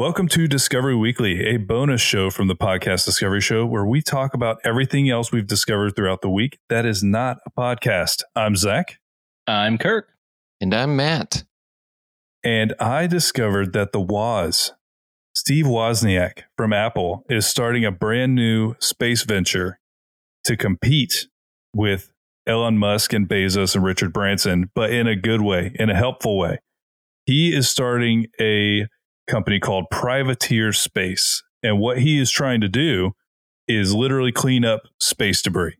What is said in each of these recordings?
Discovery Weekly. Welcome to Discovery Weekly, a bonus show from the podcast Discovery Show, where we talk about everything else we've discovered throughout the week that is not a podcast. I'm Zach, I'm Kirk. And I'm Matt. and I discovered that the Woz, Steve Wozniak from Apple, is starting a brand new space venture to compete with Elon Musk and Bezos and Richard Branson, but in a good way, in a helpful way. He is starting a company called Privateer Space. And what he is trying to do is literally clean up space debris.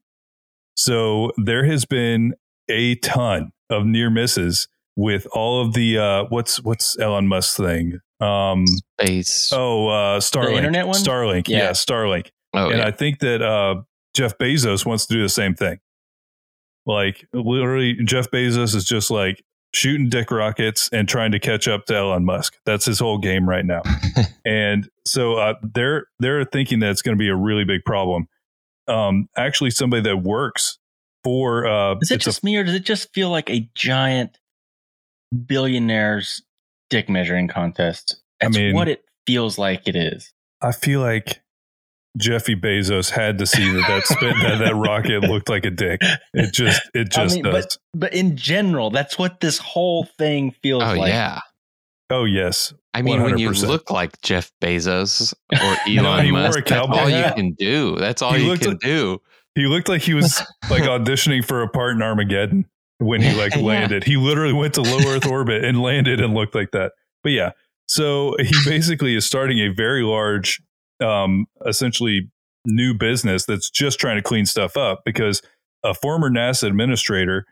So there has been a ton of near misses with all of the uh what's what's Elon Musk thing? Um Space. oh uh Starlink. internet one? Starlink. Yeah, Yeah. Starlink. Oh, and yeah. I think that uh Jeff Bezos wants to do the same thing. Like literally Jeff Bezos is just like shooting dick rockets and trying to catch up to Elon Musk. That's his whole game right now. and so uh, they're they're thinking that it's going to be a really big problem. Um, actually, somebody that works for uh, Is it it's a- just me, or does it just feel like a giant billionaire's dick measuring contest? I That's mean- what it feels like it is. I feel like Jeffy Bezos had to see that that spit, that, that rocket looked like a dick. It just it just I just mean, does. But in general, that's what this whole thing feels oh, like. yeah. oh yes, I mean, when you look like Jeff Bezos or Elon he wore a Musk, that's cowboy all you can do. That's all He you looked can like- do. he looked like he was like auditioning for a part in Armageddon when he like Yeah. landed. He literally went to low Earth orbit and landed and looked like that. But yeah, so he basically is starting a very large, um, essentially new business that's just trying to clean stuff up because a former NASA administrator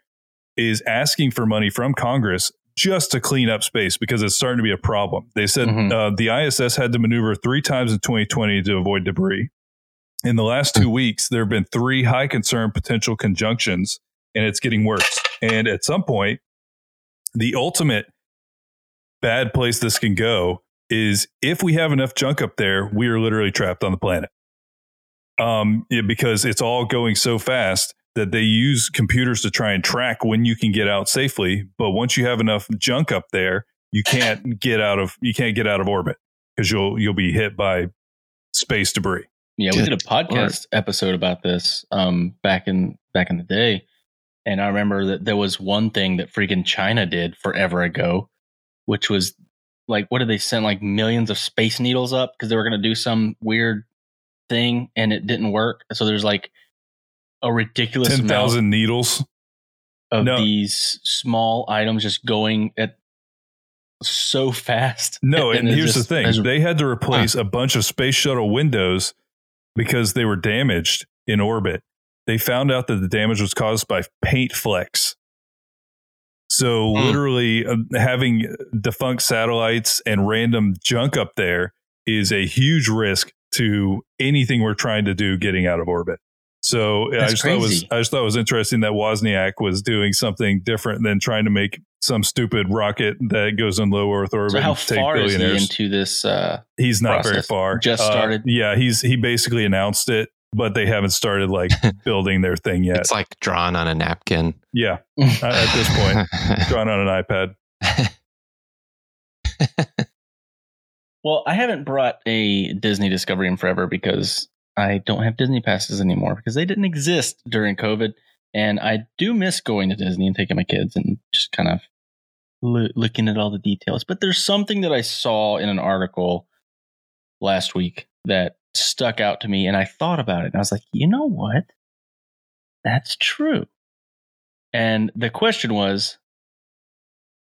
is asking for money from Congress just to clean up space because it's starting to be a problem. They said Mhm. uh, the ISS had to maneuver three times in 2020 to avoid debris. In the last two weeks, there have been three high concern potential conjunctions, and it's getting worse. And at some point, the ultimate bad place this can go is if we have enough junk up there, we are literally trapped on the planet. Um, yeah, because it's all going so fast that they use computers to try and track when you can get out safely. But once you have enough junk up there, you can't get out of you can't get out of orbit because you'll you'll be hit by space debris. Yeah, we did a podcast episode about this um, back in back in the day, and I remember that there was one thing that freaking China did forever ago, which was like, what did they send like millions of space needles up because they were going to do some weird thing and it didn't work. So there's like a ridiculous ten thousand needles. of No. these small items just going at so fast. No, and, it here's just the thing: they had to replace a bunch of space shuttle windows because they were damaged in orbit. They found out that the damage was caused by paint flecks. So Hmm. literally, uh, having defunct satellites and random junk up there is a huge risk to anything we're trying to do getting out of orbit. So I That's just thought it was. I just thought it was interesting that Wozniak was doing something different than trying to make some stupid rocket that goes in low Earth orbit so how far is he into this? Uh, He's not very far. Just Uh, started? yeah, he's he basically announced it, but they haven't started like building their thing yet. It's like drawn on a napkin. yeah, at this point, drawn on an iPad. Well, I haven't brought a Disney Discovery in forever because I don't have Disney passes anymore because they didn't exist during COVID. And I do miss going to Disney and taking my kids and just kind of loo- looking at all the details. But there's something that I saw in an article last week that stuck out to me. And I thought about it. And I was like, you know what? That's true. And the question was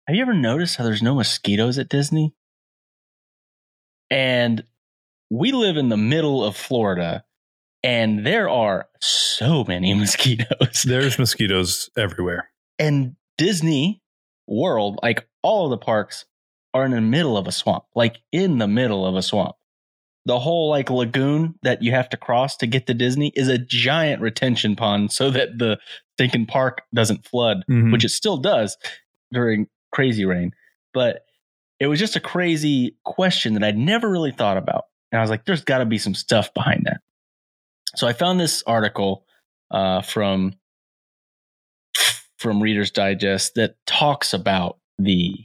Have you ever noticed how there's no mosquitoes at Disney? And we live in the middle of Florida, and there are so many mosquitoes. There's mosquitoes everywhere. And Disney World, like all of the parks, are in the middle of a swamp, like in the middle of a swamp. The whole like lagoon that you have to cross to get to Disney is a giant retention pond so that the stinking park doesn't flood Mhm. which it still does during crazy rain. But it was just a crazy question that I'd never really thought about. And I was like, there's got to be some stuff behind that. So I found this article uh, from from Reader's Digest that talks about the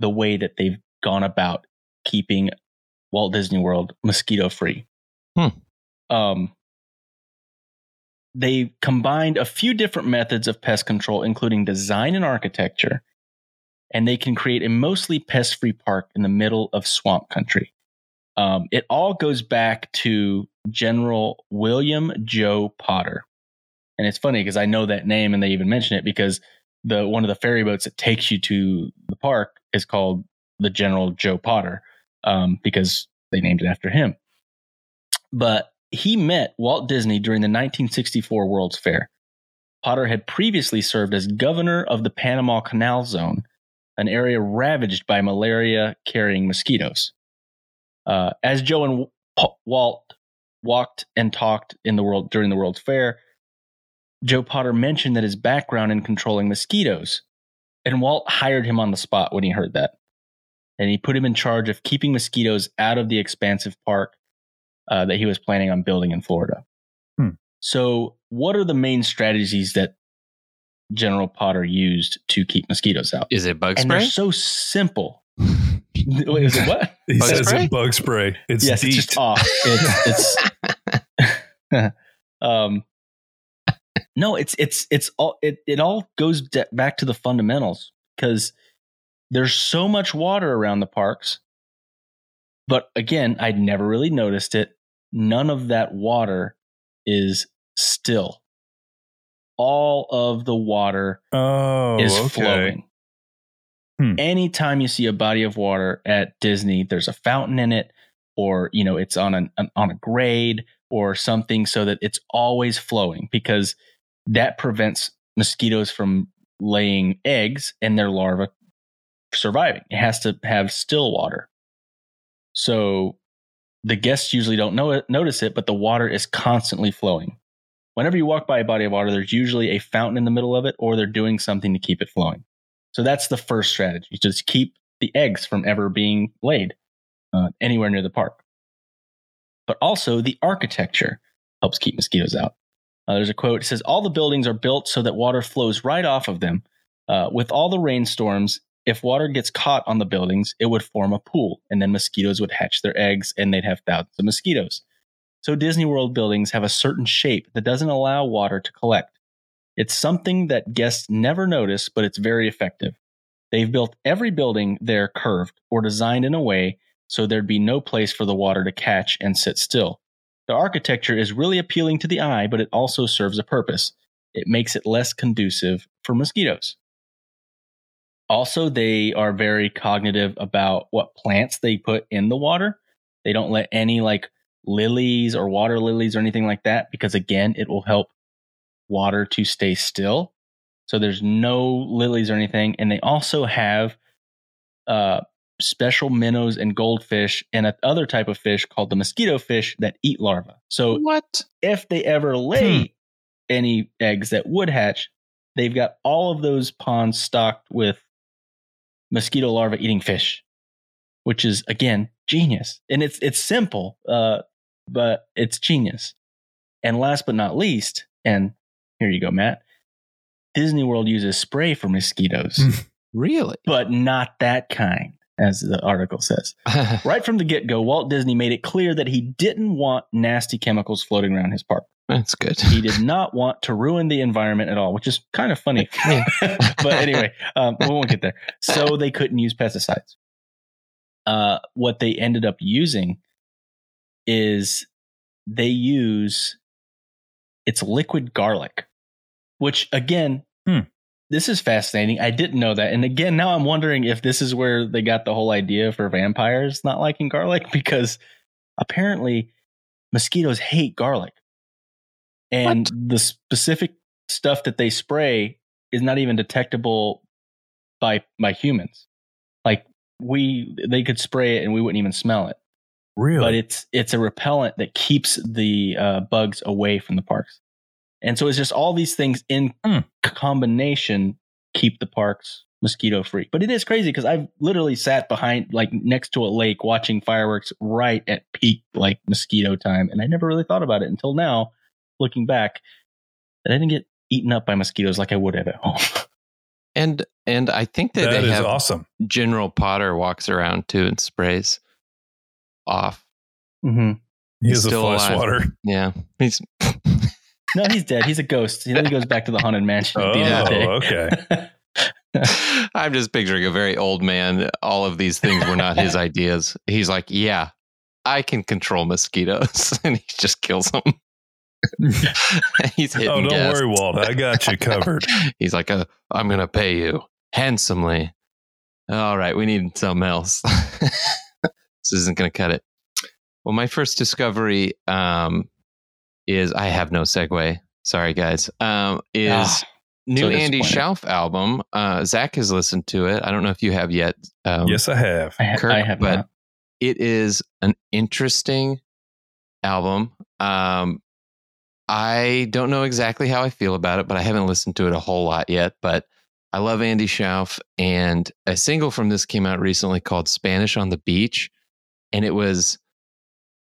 the way that they've gone about keeping Walt Disney World mosquito free. Hmm. Um, they combined a few different methods of pest control, including design and architecture, and they can create a mostly pest free park in the middle of swamp country. Um, it all goes back to General William Joe Potter. And it's funny because I know that name and they even mention it because the one of the ferry boats that takes you to the park is called the General Joe Potter um, because they named it after him. But he met Walt Disney during the 1964 World's Fair. Potter had previously served as governor of the Panama Canal Zone, an area ravaged by malaria carrying mosquitoes. Uh, as Joe and Walt walked and talked in the world during the World's Fair, Joe Potter mentioned that his background in controlling mosquitoes, and Walt hired him on the spot when he heard that. And he put him in charge of keeping mosquitoes out of the expansive park uh, that he was planning on building in Florida. Hmm. So, what are the main strategies that General Potter used to keep mosquitoes out? Is it bug and spray? they're so simple. Wait, is it what? He Bug says spray? it's bug spray. It's yes, it's just off. It's it's um no, it's it's it's all it it all goes de- back to the fundamentals because there's so much water around the parks. But again, I'd never really noticed it. None of that water is still. All of the water oh, is okay. flowing. Hmm. Anytime you see a body of water at Disney, there's a fountain in it, or you know, it's on an, an on a grade or something, so that it's always flowing because that prevents mosquitoes from laying eggs and their larvae surviving. It has to have still water. So the guests usually don't know it, notice it, but the water is constantly flowing. Whenever you walk by a body of water, there's usually a fountain in the middle of it, or they're doing something to keep it flowing. So that's the first strategy: just keep the eggs from ever being laid uh, anywhere near the park. But also, the architecture helps keep mosquitoes out. Uh, there's a quote: "It says all the buildings are built so that water flows right off of them. Uh, with all the rainstorms, if water gets caught on the buildings, it would form a pool, and then mosquitoes would hatch their eggs, and they'd have thousands of mosquitoes. So Disney World buildings have a certain shape that doesn't allow water to collect. It's something that guests never notice, but it's very effective. They've built every building there curved or designed in a way so there'd be no place for the water to catch and sit still. The architecture is really appealing to the eye, but it also serves a purpose. It makes it less conducive for mosquitoes. Also, they are very cognitive about what plants they put in the water. They don't let any like lilies or water lilies or anything like that because again, it will help water to stay still. So there's no lilies or anything, and they also have uh, special minnows and goldfish and a other type of fish called the mosquito fish that eat larvae. So what? if they ever lay any eggs that would hatch, they've got all of those ponds stocked with mosquito larvae eating fish, which is again genius. And it's it's simple, uh, but it's genius. And last but not least, and here you go, Matt. Disney World uses spray for mosquitoes, Really? but not that kind, as the article says. Right from the get go, Walt Disney made it clear that he didn't want nasty chemicals floating around his park. That's good. He did not want to ruin the environment at all, which is kind of funny. But anyway, um, we won't get there. So they couldn't use pesticides. Uh, what they ended up using is they use it's liquid garlic, which again, Hmm. This is fascinating. I didn't know that, and again, now I'm wondering if this is where they got the whole idea for vampires not liking garlic because apparently mosquitoes hate garlic, and the specific stuff that they spray is not even detectable by by humans. Like we, they could spray it and we wouldn't even smell it Really? but it's it's a repellent that keeps the uh, bugs away from the parks. And so it's just all these things in Hmm. combination keep the parks mosquito free. But it is crazy because I've literally sat behind like next to a lake watching fireworks right at peak like mosquito time, and I never really thought about it until now, looking back, that I didn't get eaten up by mosquitoes like I would have at home. and and I think that, that they have awesome. General Potter walks around too and sprays off. hmm He He's is a still flesh alive. water. Yeah, he's No, he's dead. He's a ghost. He Then he goes back to the haunted mansion at the end of the day. Oh, okay. I'm just picturing a very old man. All of these things were not his ideas. He's like, yeah, I can control mosquitoes, and he just kills them. He's hitting Oh, don't gas. worry, Walt. I got you covered. He's like, uh, I'm going to pay you handsomely. All right, we need something else. this isn't going to cut it. Well, my first discovery um, is I have no segue. Sorry, guys. Um, is Ah, new so Andy disappointing. Shauf album. Uh, Zach has listened to it. I don't know if you have yet. Um, yes, I have. I, ha- Kirk, I have but- not. it is an interesting album. Um, I don't know exactly how I feel about it, but I haven't listened to it a whole lot yet. But I love Andy Shauf, and a single from this came out recently called "Spanish on the Beach," and it was.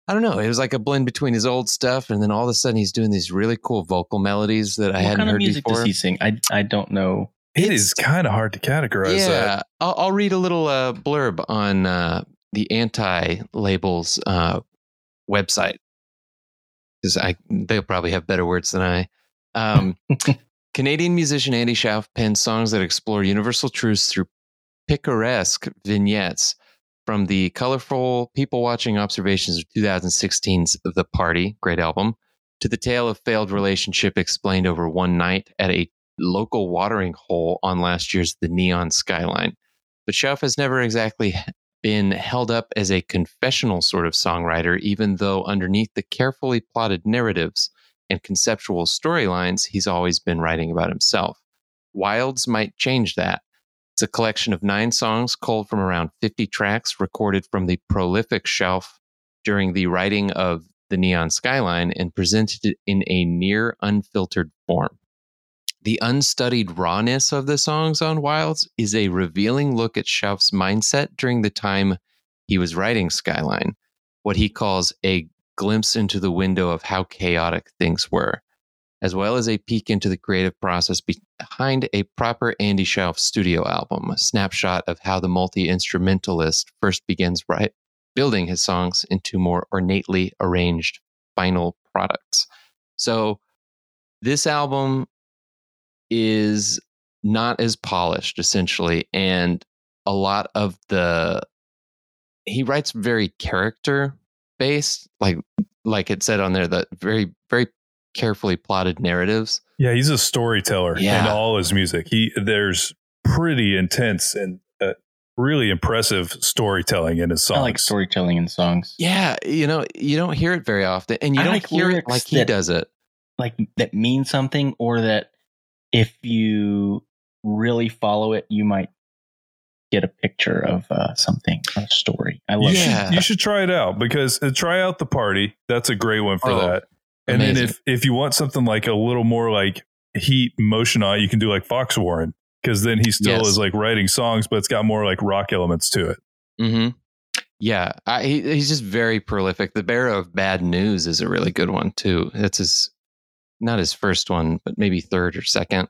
I don't know. It was like a blend between his old stuff, and then all of a sudden he's doing these really cool vocal melodies that I What hadn't kind of heard music before. does he sing? I I don't know. It It's- is kind of hard to categorize yeah, that. I'll, I'll read a little uh, blurb on uh, the anti labels uh, website because I they'll probably have better words than I. Um, Canadian musician Andy Shauf penned songs that explore universal truths through picaresque vignettes from the colorful people watching observations of 2016's The Party, great album, to the tale of failed relationship explained over one night at a local watering hole on last year's The Neon Skyline. But Shauf has never exactly been held up as a confessional sort of songwriter, even though underneath the carefully plotted narratives and conceptual storylines, he's always been writing about himself. Wilds might change that. It's a collection of nine songs culled from around 50 tracks recorded from the prolific Shauf during the writing of The Neon Skyline and presented in a near unfiltered form. The unstudied rawness of the songs on Wilds is a revealing look at Shauf's mindset during the time he was writing Skyline, what he calls a glimpse into the window of how chaotic things were, as well as a peek into the creative process behind a proper Andy Shauf studio album, a snapshot of how the multi instrumentalist first begins right, building his songs into more ornately arranged final products. So, this album is not as polished essentially and a lot of the he writes very character based like like it said on there that very very carefully plotted narratives Yeah, he's a storyteller in all his music. He there's pretty intense and uh, really impressive storytelling in his songs. I like storytelling in songs. yeah you know you don't hear it very often and you I don't like hear it like he that- does it Like that mean something, or that if you really follow it, you might get a picture of uh, something, a story. I love you, it. Yeah. should, you should try it out because uh, try out the party. That's a great one for Oh, that. And then if if you want something like a little more like heat motion on it, you can do like Foxwarren because then he still Yes. is like writing songs, but it's got more like rock elements to it. hmm Yeah, I, he, he's just very prolific. The Bearer of Bad News is a really good one too. That's his, not his first one, but maybe third or second.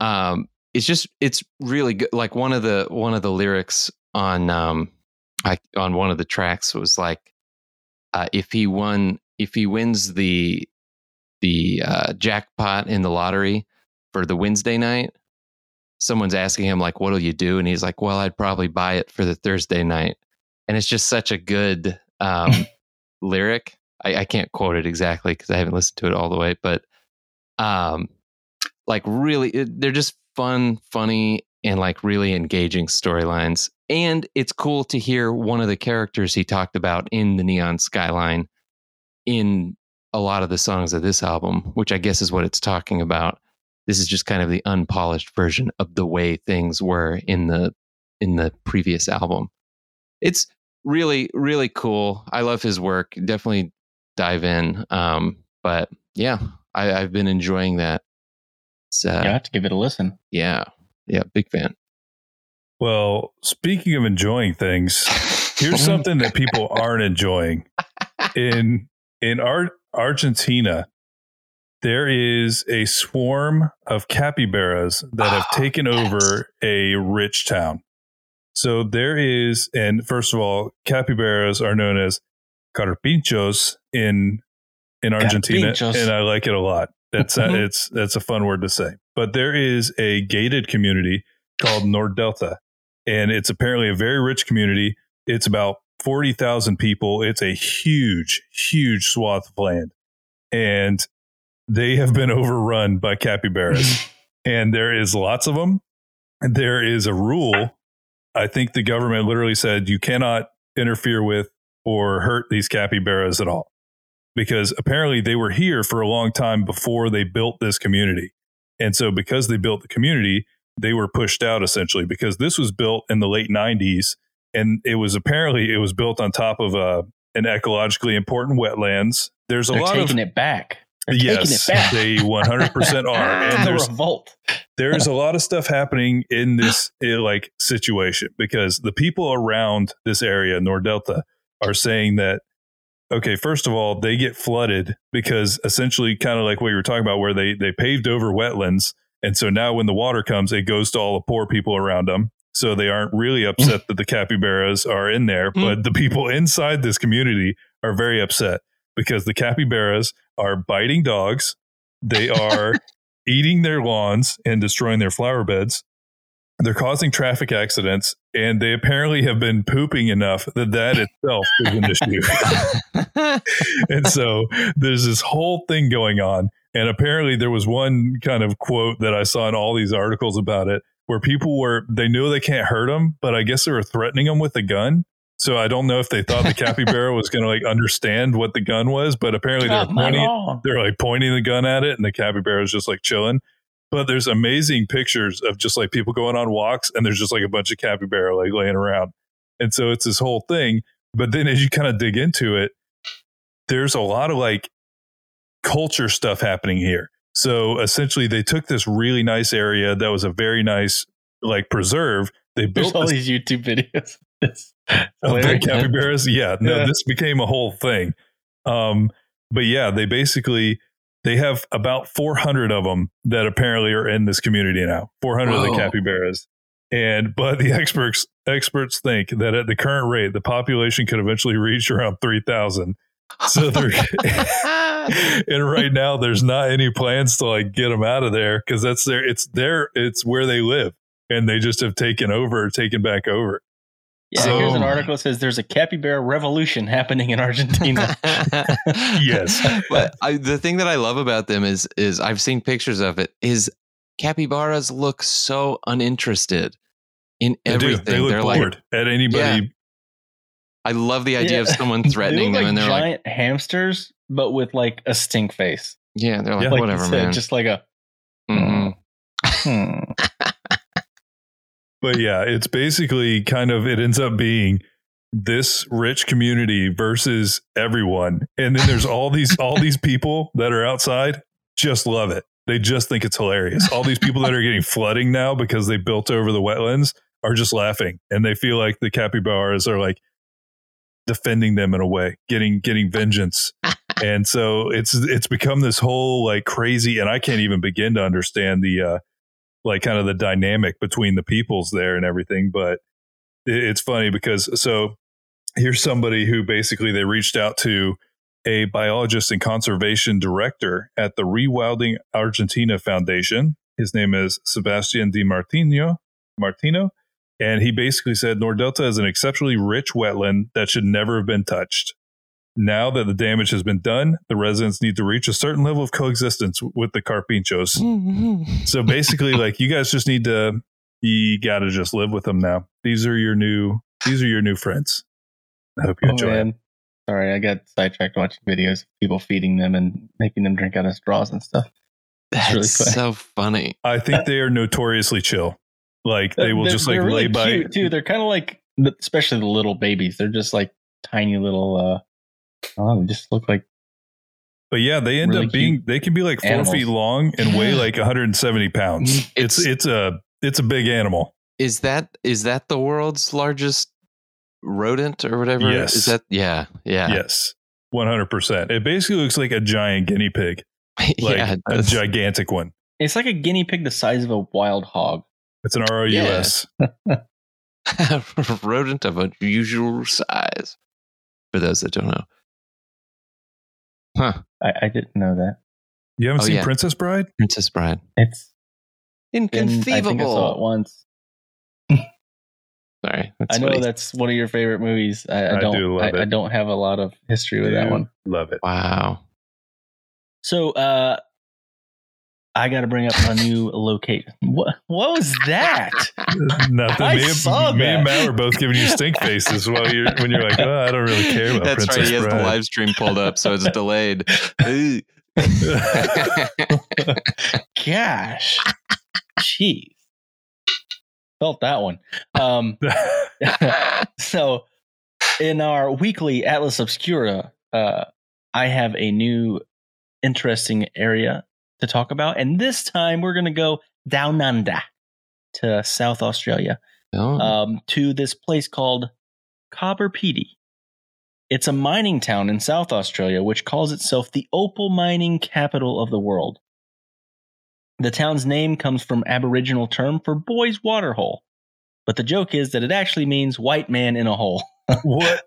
Um, it's just it's really good. Like one of the one of the lyrics on um, I, on one of the tracks was like, uh, if he won, if he wins the the uh, jackpot in the lottery for the Wednesday night, someone's asking him like, "What'll you do?" And he's like, "Well, I'd probably buy it for the Thursday night." And it's just such a good um, lyric. I, I can't quote it exactly because I haven't listened to it all the way, but um, like really, it, they're just fun, funny, and like really engaging storylines. And it's cool to hear one of the characters he talked about in the Neon Skyline in a lot of the songs of this album, which I guess is what it's talking about. This is just kind of the unpolished version of the way things were in the in the previous album. It's really really cool. I love his work. Definitely dive in. Um, but yeah, I, I've been enjoying that. It's, uh, You have to give it a listen. yeah, yeah, big fan. Well, speaking of enjoying things, here's something that people aren't enjoying in in Ar- Argentina. there is a swarm of capybaras that have Oh, taken yes. over a rich town. So there is, and first of all, capybaras are known as carpinchos in in Argentina, Carpinchos. and I like it a lot. That's Mhm. it's that's a fun word to say. But there is a gated community called Nordelta, and it's apparently a very rich community. It's about forty thousand people. It's a huge, huge swath of land, and they have been overrun by capybaras and there is lots of them. And there is a rule. I think the government literally said you cannot interfere with or hurt these capybaras at all because apparently they were here for a long time before they built this community. And so because they built the community, they were pushed out essentially because this was built in the late 90s and it was apparently it was built on top of a an ecologically important wetlands. There's a They're lot taking of it back. They're yes, taking it back. they 100% are. And the there's revolt. there's a lot of stuff happening in this eh, like situation because the people around this area, Nordelta, are saying that okay, first of all, they get flooded because essentially kind of like what you were talking about, where they they paved over wetlands. And so now when the water comes, it goes to all the poor people around them. So they aren't really upset that the capybaras are in there, Mm. but the people inside this community are very upset because the capybaras are biting dogs. They are eating their lawns and destroying their flower beds. They're causing traffic accidents, and they apparently have been pooping enough that that itself is an issue. and so there's this whole thing going on. And apparently, there was one kind of quote that I saw in all these articles about it where people were, they knew they can't hurt them, but I guess they were threatening them with a gun. So I don't know if they thought the capybara was going to like understand what the gun was, but apparently they're pointing, they're like pointing the gun at it and the capybara is just like chilling. But there's amazing pictures of just like people going on walks and there's just like a bunch of capybara like laying around. And so it's this whole thing. But then as you kind of dig into it there's a lot of like culture stuff happening here so essentially they took this really nice area that was a very nice like preserve they There's built all these YouTube videos. Of the capybaras. Yeah, no, Yeah. this became a whole thing. Um, but yeah, they basically they have about 400 of them that apparently are in this community now. 400 of the capybaras, and but the experts experts think that at the current rate, the population could eventually reach around 3,000. So they're and right now there's not any plans to like get them out of there because that's their it's their it's where they live and they just have taken over taken back over Yeah, So- here's an article that says there's a capybara revolution happening in Argentina. Yes. but I, the thing that I love about them is is I've seen pictures of it is capybaras look so uninterested in They do. everything. They look are like bored at anybody. I love the idea Yeah. of someone They threatening look them like and they're like giant hamsters, but with like a stink face. yeah, they're like, Yeah. Like whatever, said, man. Just like a Mhm. hmm. But yeah, it's basically kind of it ends up being this rich community versus everyone. And then there's all these all these people that are outside just love it. They just think it's hilarious. All these people that are getting flooding now because they built over the wetlands are just laughing and they feel like the capybaras are like defending them in a way, getting getting vengeance. and so it's it's become this whole like crazy and I can't even begin to understand the uh like kind of the dynamic between the peoples there and everything. But it, it's funny because so here's somebody who basically they reached out to a biologist and conservation director at the Rewilding Argentina Foundation. His name is Sebastian Di Martino. Martino. And he basically said Nordelta is an exceptionally rich wetland that should never have been touched. Now that the damage has been done, the residents need to reach a certain level of coexistence with the carpinchos. Mm-hmm. So basically, like you guys just need to, you got to just live with them now. These are your new, these are your new friends. I hope you Oh, enjoy it. man. Sorry, I got sidetracked watching videos of people feeding them and making them drink out of straws and stuff. That's really so funny. I think they are notoriously chill. Like they will They're- just like they're really lay by. cute, too. They're kind of like, especially the little babies. They're just like tiny little. uh Oh, they just look like But yeah, they end really up being. They can be like four animals. feet long and weigh like 170 pounds. It's It's- it's a it's a big animal. Is that is that the world's largest rodent or whatever? Yes. Is that yeah, yeah. Yes, 100. percent It basically looks like a giant guinea pig. like yeah, a gigantic one. It's like a guinea pig the size of a wild hog. It's an ROUS. rodent of unusual size. For those that don't know, huh? I, I didn't know that. You haven't Oh, seen yeah. Princess Bride? Princess Bride, It's inconceivable. been- I think I saw it once. Sorry, I know funny. that's one of your favorite movies. I, I I don't. do love I, I don't have a lot of history with that one. Love it. Wow. So, uh, I got to bring up a new locate. What? What was that? Nothing. I me, and, saw me and. Matt were both giving you stink faces while you're when you're like, oh, I don't really care about That's right. Princess He has Bride. the live stream pulled up, so it's delayed. Gosh, jeez, felt that one. Um, so in our weekly Atlas Obscura, uh, I have a new interesting area to talk about, and this time we're going to go down under to South Australia, Oh, um, to this place called Coober Pedy. It's a mining town in South Australia which calls itself the opal mining capital of the world. The town's name comes from Aboriginal term for boy's water hole. But the joke is that it actually means white man in a hole, what?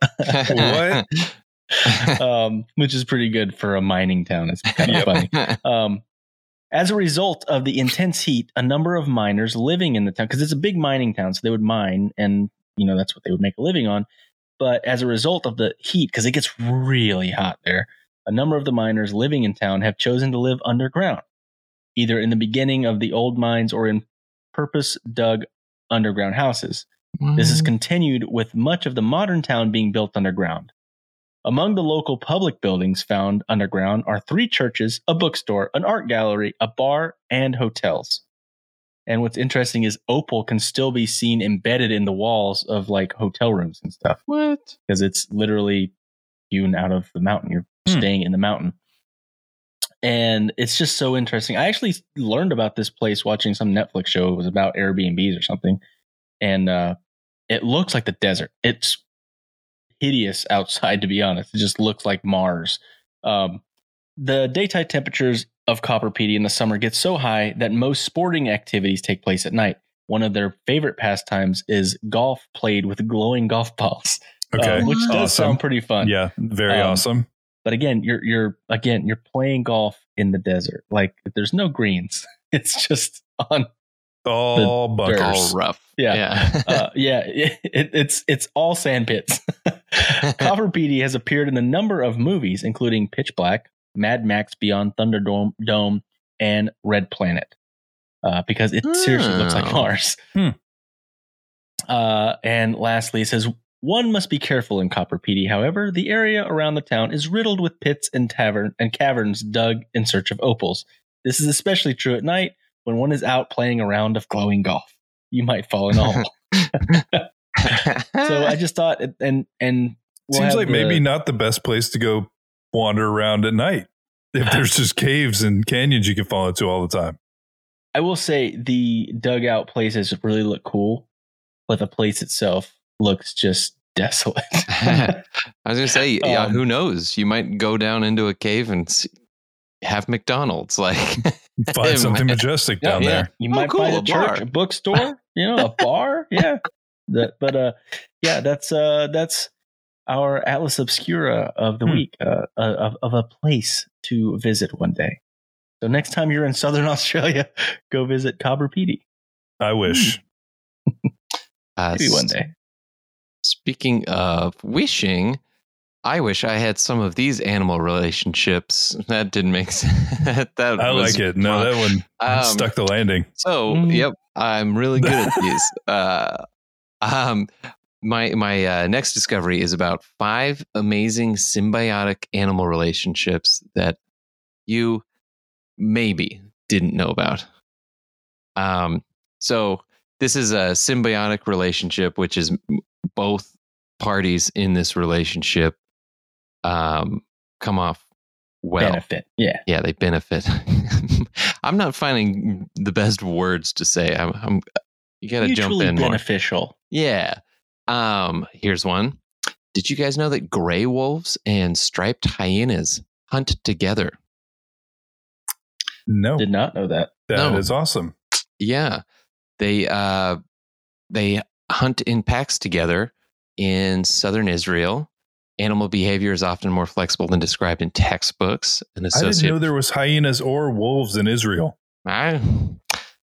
What? um, which is pretty good for a mining town. It's kind of funny. Um, as a result of the intense heat, a number of miners living in the town, because it's a big mining town, so they would mine and, you know, that's what they would make a living on. But as a result of the heat, because it gets really hot there, a number of the miners living in town have chosen to live underground, either in the beginning of the old mines or in purpose dug underground houses. This Mm. is continued with much of the modern town being built underground. Among the local public buildings found underground are three churches, a bookstore, an art gallery, a bar, and hotels. And what's interesting is opal can still be seen embedded in the walls of like hotel rooms and stuff what? because it's literally hewn out of the mountain. You're Hmm. staying in the mountain. And it's just so interesting. I actually learned about this place watching some Netflix show. It was about Airbnbs or something. And uh, it looks like the desert. It's hideous outside, to be honest. It just looks like Mars. Um, the daytime temperatures of Coober Pedy in the summer get so high that most sporting activities take place at night. One of their favorite pastimes is golf played with glowing golf balls Okay. um, which does Awesome. sound pretty fun. Yeah, very Um, awesome. But again, you're you're again you're playing golf in the desert. Like there's no greens. It's just on. All dirt. bunkers. All rough. Yeah. Yeah. Uh, yeah, it, it's it's all sand pits. Coober Pedy has appeared in a number of movies, including Pitch Black, Mad Max Beyond Thunderdome, Dome, and Red Planet, uh, because it seriously looks like Oh. Mars. Hmm. Uh, and lastly, it says one must be careful in Coober Pedy. However, the area around the town is riddled with pits and tavern and caverns dug in search of opals. This is especially true at night when one is out playing a round of glowing golf. You might fall in a hole. so I just thought, and and we'll Seems like the- maybe not the best place to go wander around at night. If there's just caves and canyons you can fall into all the time. I will say the dugout places really look cool, but the place itself looks just desolate. I was gonna say, yeah, Um, who knows? You might go down into a cave and see, have McDonald's. Like, Find something majestic Yeah, down yeah. there. You Oh, might cool, find a, a church, bar. a bookstore, you know, a bar. Yeah. That, but uh, yeah, that's uh, that's our Atlas Obscura of the Hmm. week, uh, uh, of of a place to visit one day. So next time you're in Southern Australia, go visit Coober Pedy. I wish. uh, Maybe one day. Speaking of wishing, I wish I had some of these animal relationships. That didn't make sense. that I was like it. No, fun. that one Um, stuck the landing. So, Mm. yep, I'm really good at these. Uh, um, my my uh, next discovery is about five amazing symbiotic animal relationships that you maybe didn't know about. Um, so this is a symbiotic relationship, which is both parties in this relationship um, come off well Benefit. Yeah. yeah they benefit i'm not finding the best words to say i'm, I'm you gotta jump Mutually in more beneficial. yeah um here's one did you guys know that gray wolves and striped hyenas hunt together No, Did not know that. that is No. awesome. Yeah, they uh, they hunt in packs together in southern Israel. Animal behavior is often more flexible than described in textbooks. An I didn't know there was hyenas or wolves in Israel. I,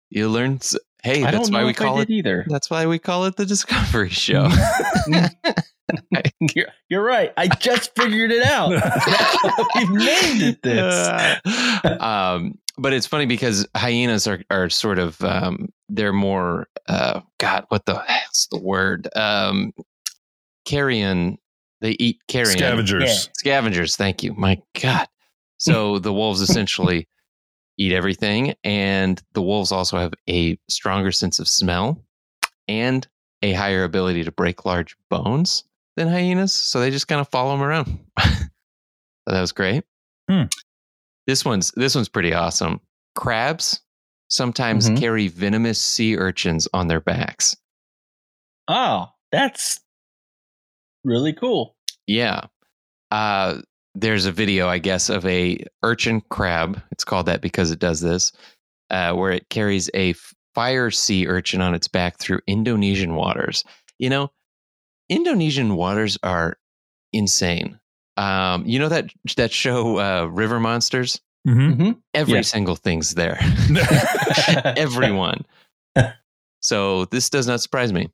you learn. Hey, I that's don't why we if call I it. either. That's why we call it the Discovery Show. you're, you're right. I just figured it out. We've named it this. um, but it's funny because hyenas are are sort of um, they're more uh, God, what the hell's the word? Um, carrion. They eat carrion Scavengers. scavengers. Thank you. My God. So the wolves essentially eat everything, and the wolves also have a stronger sense of smell and a higher ability to break large bones than hyenas. So they just kind of follow them around. so that was great. Hmm. This one's this one's pretty awesome. Crabs sometimes Mhm. carry venomous sea urchins on their backs. Oh, that's really cool. Yeah. Uh, there's a video, I guess, of a urchin crab. It's called that because it does this, uh, where it carries a fire sea urchin on its back through Indonesian waters. You know, Indonesian waters are insane. Um, you know that that show uh, River Monsters? hmm Every Yeah. single thing's there. Everyone. so this does not surprise me.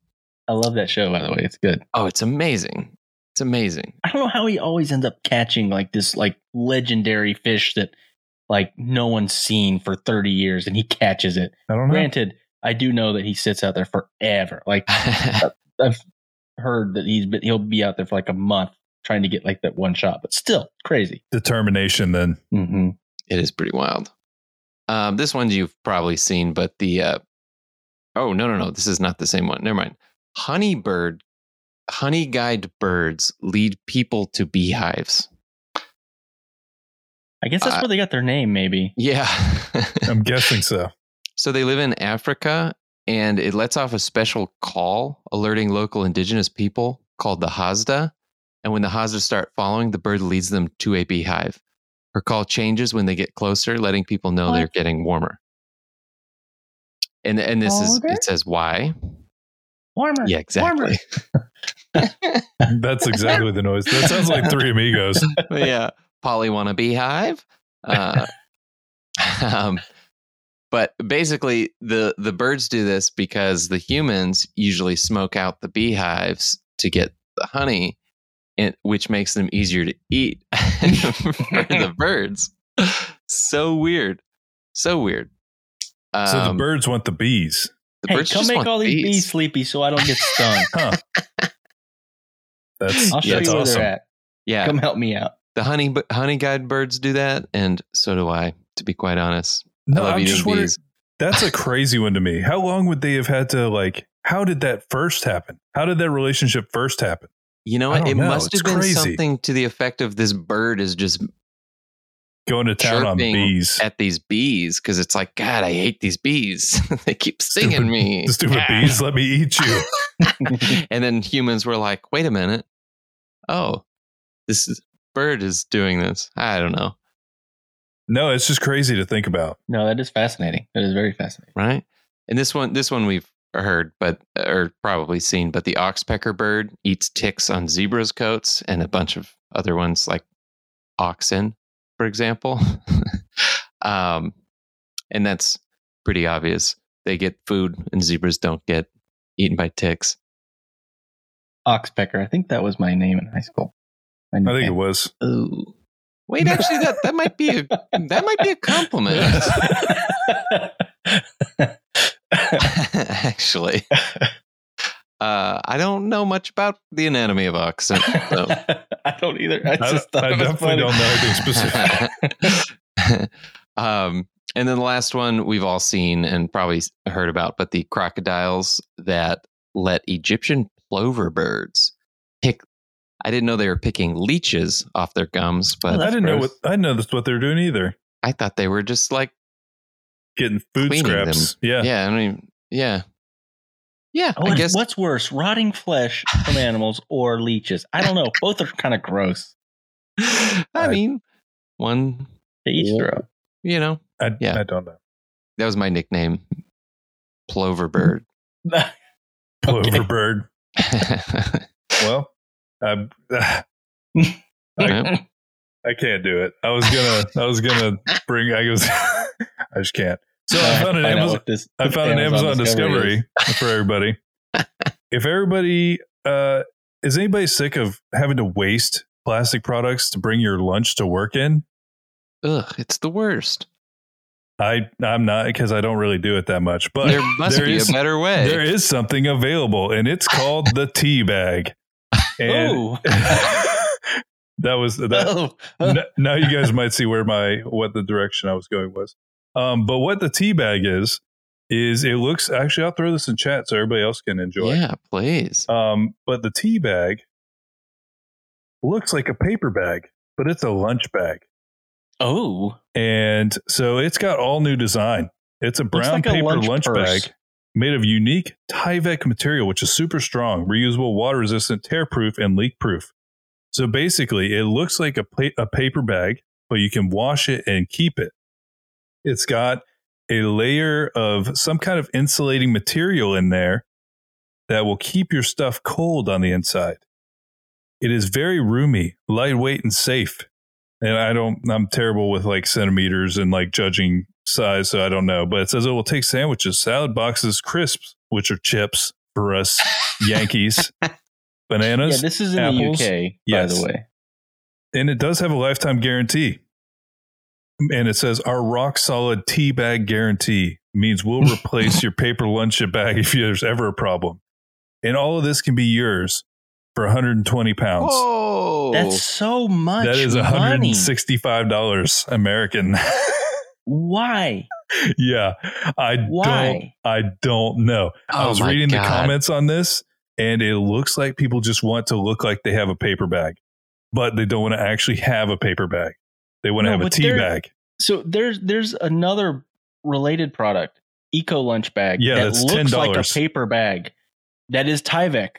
I love that show, by the way. It's good. Oh, it's amazing. It's amazing. I don't know how he always ends up catching like this like legendary fish that like no one's seen for 30 years and he catches it. I don't know. Granted, I do know that he sits out there forever. Like I've heard that he's been, he'll be out there for like a month trying to get like that one shot, but still crazy. Determination. Then Mm-hmm. It is pretty wild. Um, this one you've probably seen, but the uh, oh no no no, this is not the same one. Never mind. Honeybird, honey guide birds lead people to beehives. I guess that's Uh, where they got their name, maybe. Yeah. I'm guessing so. so they live in Africa, and it lets off a special call alerting local indigenous people called the Hazda. And when the Hazda start following, the bird leads them to a beehive. Her call changes when they get closer, letting people know they're getting warmer. And and this is it says why. Warmer. Yeah, exactly. That's exactly the noise. That sounds like Three Amigos. Yeah, Polly want a beehive. Uh, um, but basically, the the birds do this because the humans usually smoke out the beehives to get the honey, and, which makes them easier to eat for the birds. So weird, so weird. Um, so the birds want the bees. The Hey, birds come just make want all these bees sleepy so I don't get stung. Huh. That's I'll show that's you where awesome. they're at. Yeah, Come help me out. the honey honey guide birds do that, and so do I. To be quite honest, No, I love I'm eating just wondering. bees. That's a crazy one to me. How long would they have had to like? How did that first happen? How did that relationship first happen? You know I what? don't It know. must It's have been crazy. something to the effect of this bird is just Going to town on bees. at these bees because it's like, God, I hate these bees. they keep stinging Stupid- me. Stupid Ah. bees, let me eat you. and then humans were like, wait a minute. Oh, this is, bird is doing this. I don't know. No, it's just crazy to think about. No, that is fascinating. That is very fascinating. Right. And this one, this one we've heard, but or probably seen, but the oxpecker bird eats ticks on zebras' coats and a bunch of other ones like oxen, for example. um, and that's pretty obvious. They get food, and zebras don't get eaten by ticks. Oxpecker. I think that was my name in high school. I think it was. Ooh. Wait, actually, that that might be a that might be a compliment. actually, uh, I don't know much about the anatomy of oxen. So. I don't either. I I, just thought I it was definitely funny. don't know anything specific. um, and then the last one we've all seen and probably heard about, but the crocodiles that let Egyptian plover birds pick. I didn't know they were picking leeches off their gums, but Oh, I didn't know what. I didn't know that's what they're doing either. I thought they were just like, Getting food Cleaning scraps. Yeah. yeah, I mean, yeah, yeah. Oh, I guess what's worse, rotting flesh from animals or leeches? I don't know. Both are kind of gross. I I- mean, one To each Yeah. you know, I, Yeah. I don't know. that was my nickname, Plover Bird. Plover bird. Well, I'm, I, I can't do it. I was gonna. I was gonna bring. I was. I just can't. So I found an Amazon. this- I found an Amazon Discovery, is. for everybody. if everybody uh, is anybody sick of having to waste plastic products to bring your lunch to work in? Ugh, it's the worst. I I'm not because I don't really do it that much. But there must there be is- a better way. there is something available, and it's called the tea bag. And Oh. that was that. Oh. now you guys might see where my what the direction I was going was. Um, but what the tea bag is is it looks actually I'll throw this in chat so everybody else can enjoy. yeah, please. Um, but the tea bag looks like a paper bag, but it's a lunch bag. oh. And so it's got all new design. It's a brown like a paper lunch lunch, bag made of unique Tyvek material, which is super strong, reusable, water resistant, tear proof, and leak proof. So basically, it looks like a, pa- a paper bag, but you can wash it and keep it. It's got a layer of some kind of insulating material in there that will keep your stuff cold on the inside. It is very roomy, lightweight, and safe. And I don't, I'm terrible with like centimeters and like judging size, so I don't know. But it says it will take sandwiches, salad boxes, crisps, which are chips for us Yankees, bananas, Yeah, this is in apples. the UK, Yes. by the way. and it does have a lifetime guarantee. And it says our rock solid tea bag guarantee means we'll replace your paper lunch bag if there's ever a problem. And all of this can be yours for 120 pounds. Whoa. That's so much. that is $165 American. Why? yeah, I don't. I don't know. I Oh was my reading the comments on this, and it looks like people just want to look like they have a paper bag, but they don't want to actually have a paper bag. They want to No, have a but tea they're- bag. So there's there's another related product, Eco Lunch Bag. Yeah, that that's looks like a paper bag. That is Tyvek,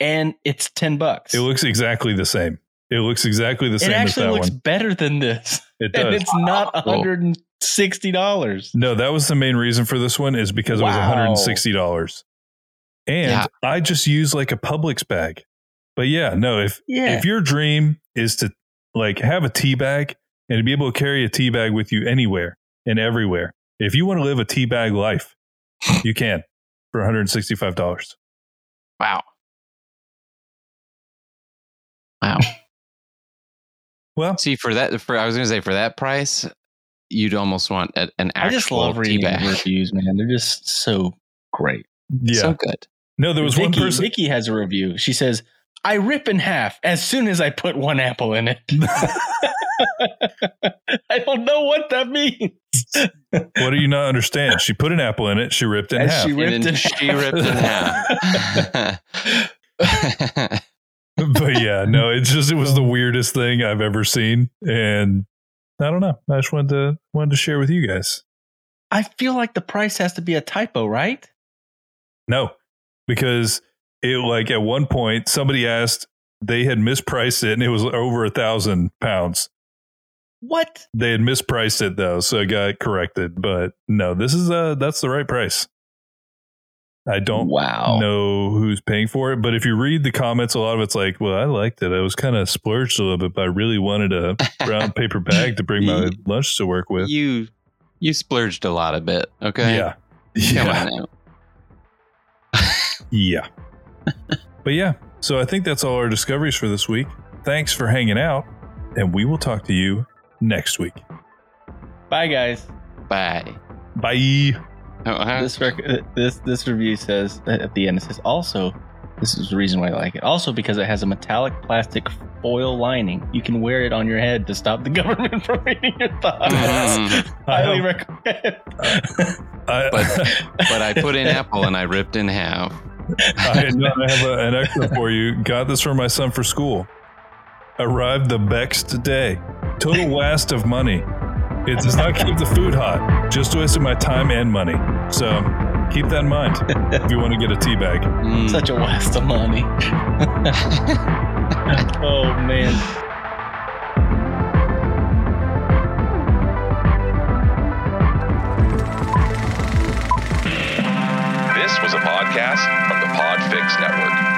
and it's ten bucks. It looks exactly the same. It looks exactly the It same It actually that looks one. better than this, It and does. it's not hundred and sixty dollars. No, that was the main reason for this one is because it was $160. And Yeah. I just use like a Publix bag. But yeah, no, if Yeah, if your dream is to like have a tea bag and to be able to carry a tea bag with you anywhere and everywhere, if you want to live a tea bag life, you can for $165. wow. Wow. Well, See, for that, for I was going to say, for that price, you'd almost want a, an I actual just love tea reading bag. reviews, man. They're just so great. yeah. So good. no, there was Vicky, one person. Vicky has a review. She says, "I rip in half as soon as I put one apple in it." I don't know what that means. what do you not understand? She put an apple in it. She ripped it in half. she ripped then in she half. ripped in half. but yeah, no, it's just it was the weirdest thing I've ever seen, and I don't know. I just wanted to wanted to share with you guys. I feel like the price has to be a typo, right? No, because it like at one point somebody asked they had mispriced it and it was over a thousand pounds. What? They had mispriced it though, so it got corrected. But no, this is uh that's the right price. I don't wow. know who's paying for it, but if you read the comments, a lot of it's like, "Well, I liked it. I was kind of splurged a little bit, but I really wanted a brown paper bag to bring my lunch to work with." you you splurged a lot a bit. Okay. Yeah, Come yeah, on now. yeah. but yeah, so I think that's all our discoveries for this week. Thanks for hanging out, and we will talk to you next week. Bye, guys. Bye. Bye. Oh, huh? This rec- uh, this this review says uh, at the end it says also this is the reason why I like it. Also because it has a metallic plastic foil lining. You can wear it on your head to stop the government from reading your thoughts. I Highly hope- recommend. I, But I put in apple and I ripped in half. I, no, I have a, an extra for you. Got this for my son for school arrived the next day. Total waste of money. It does not keep the food hot. Just wasted my time and money. So keep that in mind if you want to get a tea bag. Mm. Such a waste of money. oh man. This was a podcast from the Podfix Network.